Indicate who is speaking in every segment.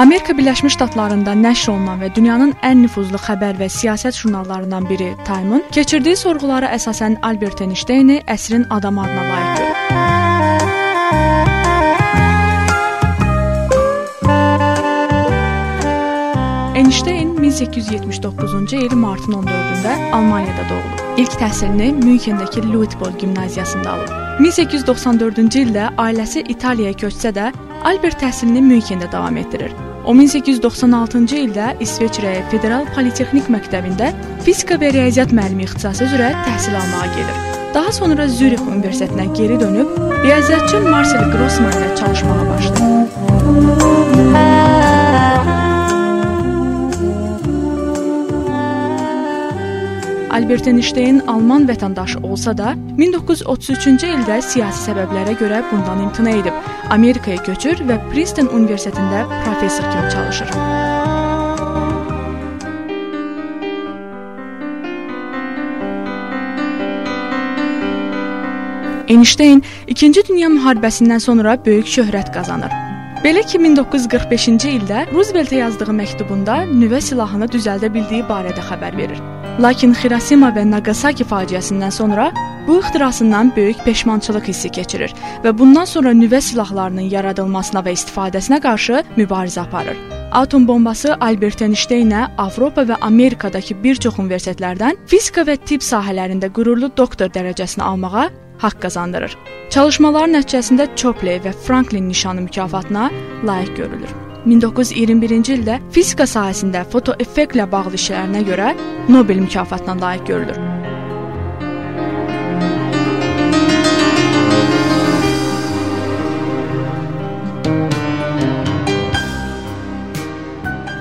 Speaker 1: Amerika Birləşmiş Ştatlarında nəşr olunan və dünyanın ən nüfuzlu xəbər və siyasət jurnallarından biri Time-ın keçirdiyi sorğulara əsasən Albert Einsteini əsrin adamı adına layiq görür. Einstein 1879-cu il martın 14-də Almaniyada doğulub. İlk təhsilini Münxendəki Luitpold gimnaziyasında alıb. 1894-cü ildə ailəsi İtaliyaya köçsə də, Albert təhsilini Münxendə davam etdirir. O 1896-cı ildə İsveçrəyə Federal Politexnik Məktəbində fizika və riyaziyyat müəllimi ixtisası üzrə təhsil almağa gedir. Daha sonra Zürix Universitetinə geri dönüb riyaziyyatçı Marcel Grossman ilə çalışmağa başlayır. Albert Einstein alman vətəndaşı olsa da, 1933-cü ildə siyasi səbəblərə görə bundan imtina edib, Amerikaya köçür və Princeton Universitetində professor kimi çalışır. Einstein 2-ci Dünya müharibəsindən sonra böyük şöhrət qazanır. Belə ki, 1945-ci ildə Rooseveltə yazdığı məktubunda nüvə silahını düzəldə bildiyi barədə xəbər verir. Lakin Xirosima və Nagasaki faciəsindən sonra bu ixtirasından böyük peşmançılıq hissi keçirir və bundan sonra nüvə silahlarının yaradılmasına və istifadəsinə qarşı mübarizə aparır. Atom bombası Albert Einstein-ə Avropa və Amerikadakı bir çox universitetlərdən fizika və tibb sahələrində qürurlu doktor dərəcəsini almağa haqq qazandırır. Çalışmalar nəticəsində Chopley və Franklin nişanı mükafatına layiq görülür. 1921-ci ildə fizika sahəsində fotoeffektlə bağlı işlərinə görə Nobel mükafatına layiq görülür.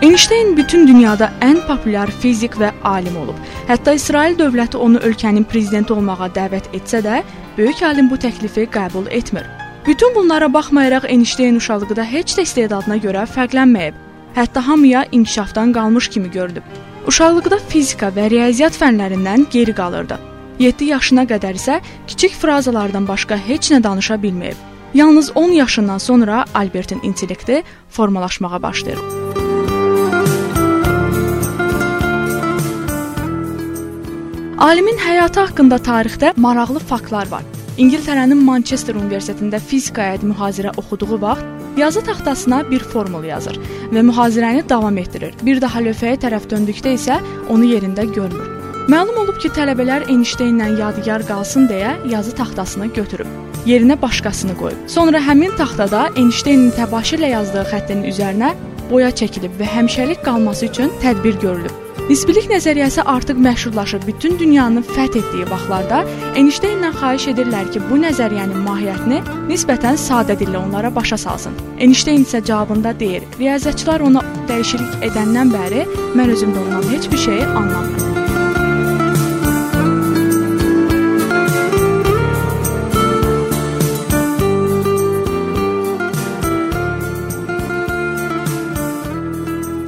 Speaker 1: Einstein bütün dünyada ən populyar fizik və alim olub. Hətta İsrail dövləti onu ölkənin prezidenti olmağa dəvət etsə də, böyük alim bu təklifi qəbul etmir. Bütün bunlara baxmayaraq Einstein uşaqlıqda heç də istedadına görə fərqlənməyib. Hətta hamıya inkişafdan qalmış kimi görünüb. Uşaqlıqda fizika və riyaziyyat fənlərindən geri qalırdı. 7 yaşına qədər isə kiçik frazalardan başqa heç nə danışa bilməyib. Yalnız 10 yaşından sonra Albertin intellekti formalaşmağa başlayır. Alimin həyatı haqqında tarixdə maraqlı faktlar var. İngiltərənin Manchester Universitetində fizikaya mühazirə oxuduğu vaxt yazı taxtasına bir formul yazır və mühazirəni davam etdirir. Bir daha lövhəyə tərəf döndükdə isə onu yerində görmür. Məlum olub ki, tələbələr Einstein-lə yadigar qalsın deyə yazı taxtasını götürüb, yerinə başqasını qoyub. Sonra həmin taxtada Einstein-in təbaşirlə yazdığı xəttin üzərinə boya çəkilib və həmişəlik qalması üçün tədbir görülüb. Nisbilik nəzəriyyəsi artıq məşhurlaşıb bütün dünyanı fəth etdiyi vaxtlarda Einstein-dən xahiş edirlər ki, bu nəzəriyyənin mahiyyətini nisbətən sadə dillə onlara başa salsın. Einstein isə cavabında deyir: "Riyaziyyatçılar ona dəyişiklik edəndən bəri mən özümdə ondan heç bir şeyi anlamıram."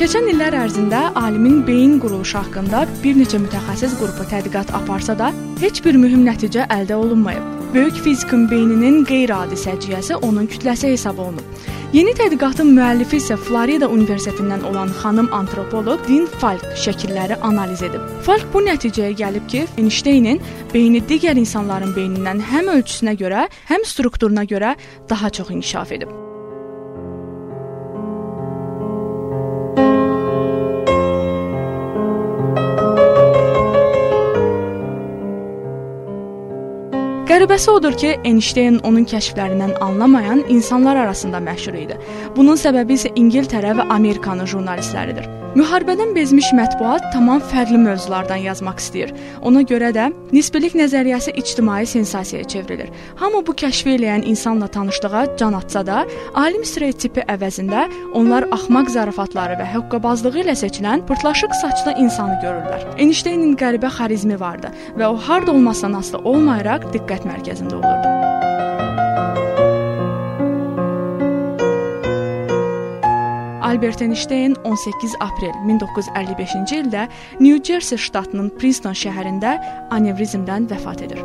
Speaker 1: Keçən illər ərzində alimin beyin quruluşu haqqında bir neçə mütəxəssis qrupu tədqiqat aparsa da, heç bir mühüm nəticə əldə olunmayıb. Böyük fizikin beyninin qeyri-adi səciyyəsi onun kütləsi hesab olunub. Yeni tədqiqatın müəllifi isə Florida Universitetindən olan xanım antropoloq Din Falk şəkilləri analiz edib. Falk bu nəticəyə gəlib ki, Einsteinin beyni digər insanların beynindən həm ölçüsünə görə, həm strukturuna görə daha çox inkişaf edib. Qəribəsi odur ki, Einstein onun kəşflərindən anlamayan insanlar arasında məşhur idi. Bunun səbəbi isə İngiltərə və Amerikanın jurnalistləridir. Müharibədən bezmiş mətbuat tamam fərqli mövzulardan yazmaq istəyir. Ona görə də nisbilik nəzəriyyəsi ictimai sensasiyaya çevrilir. Hamı bu kəşfi eləyən insanla tanışlığa can atsa da, alim stereotipi əvəzində onlar axmaq zarafatları və hoqqabazlığı ilə seçilən pırtlaşıq saçlı insanı görürlər. Einsteinin qəribə xarizmi vardı və o harda olmasından asılı olmayaraq diqqət mərkəzində olurdu. Albert Einstein 18 aprel 1955-ci ildə New Jersey ştatının Princeton şəhərində anevrizmdən vəfat edir.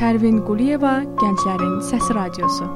Speaker 1: Pərvin Quliyeva, Gənclərin Səsi Radiosu.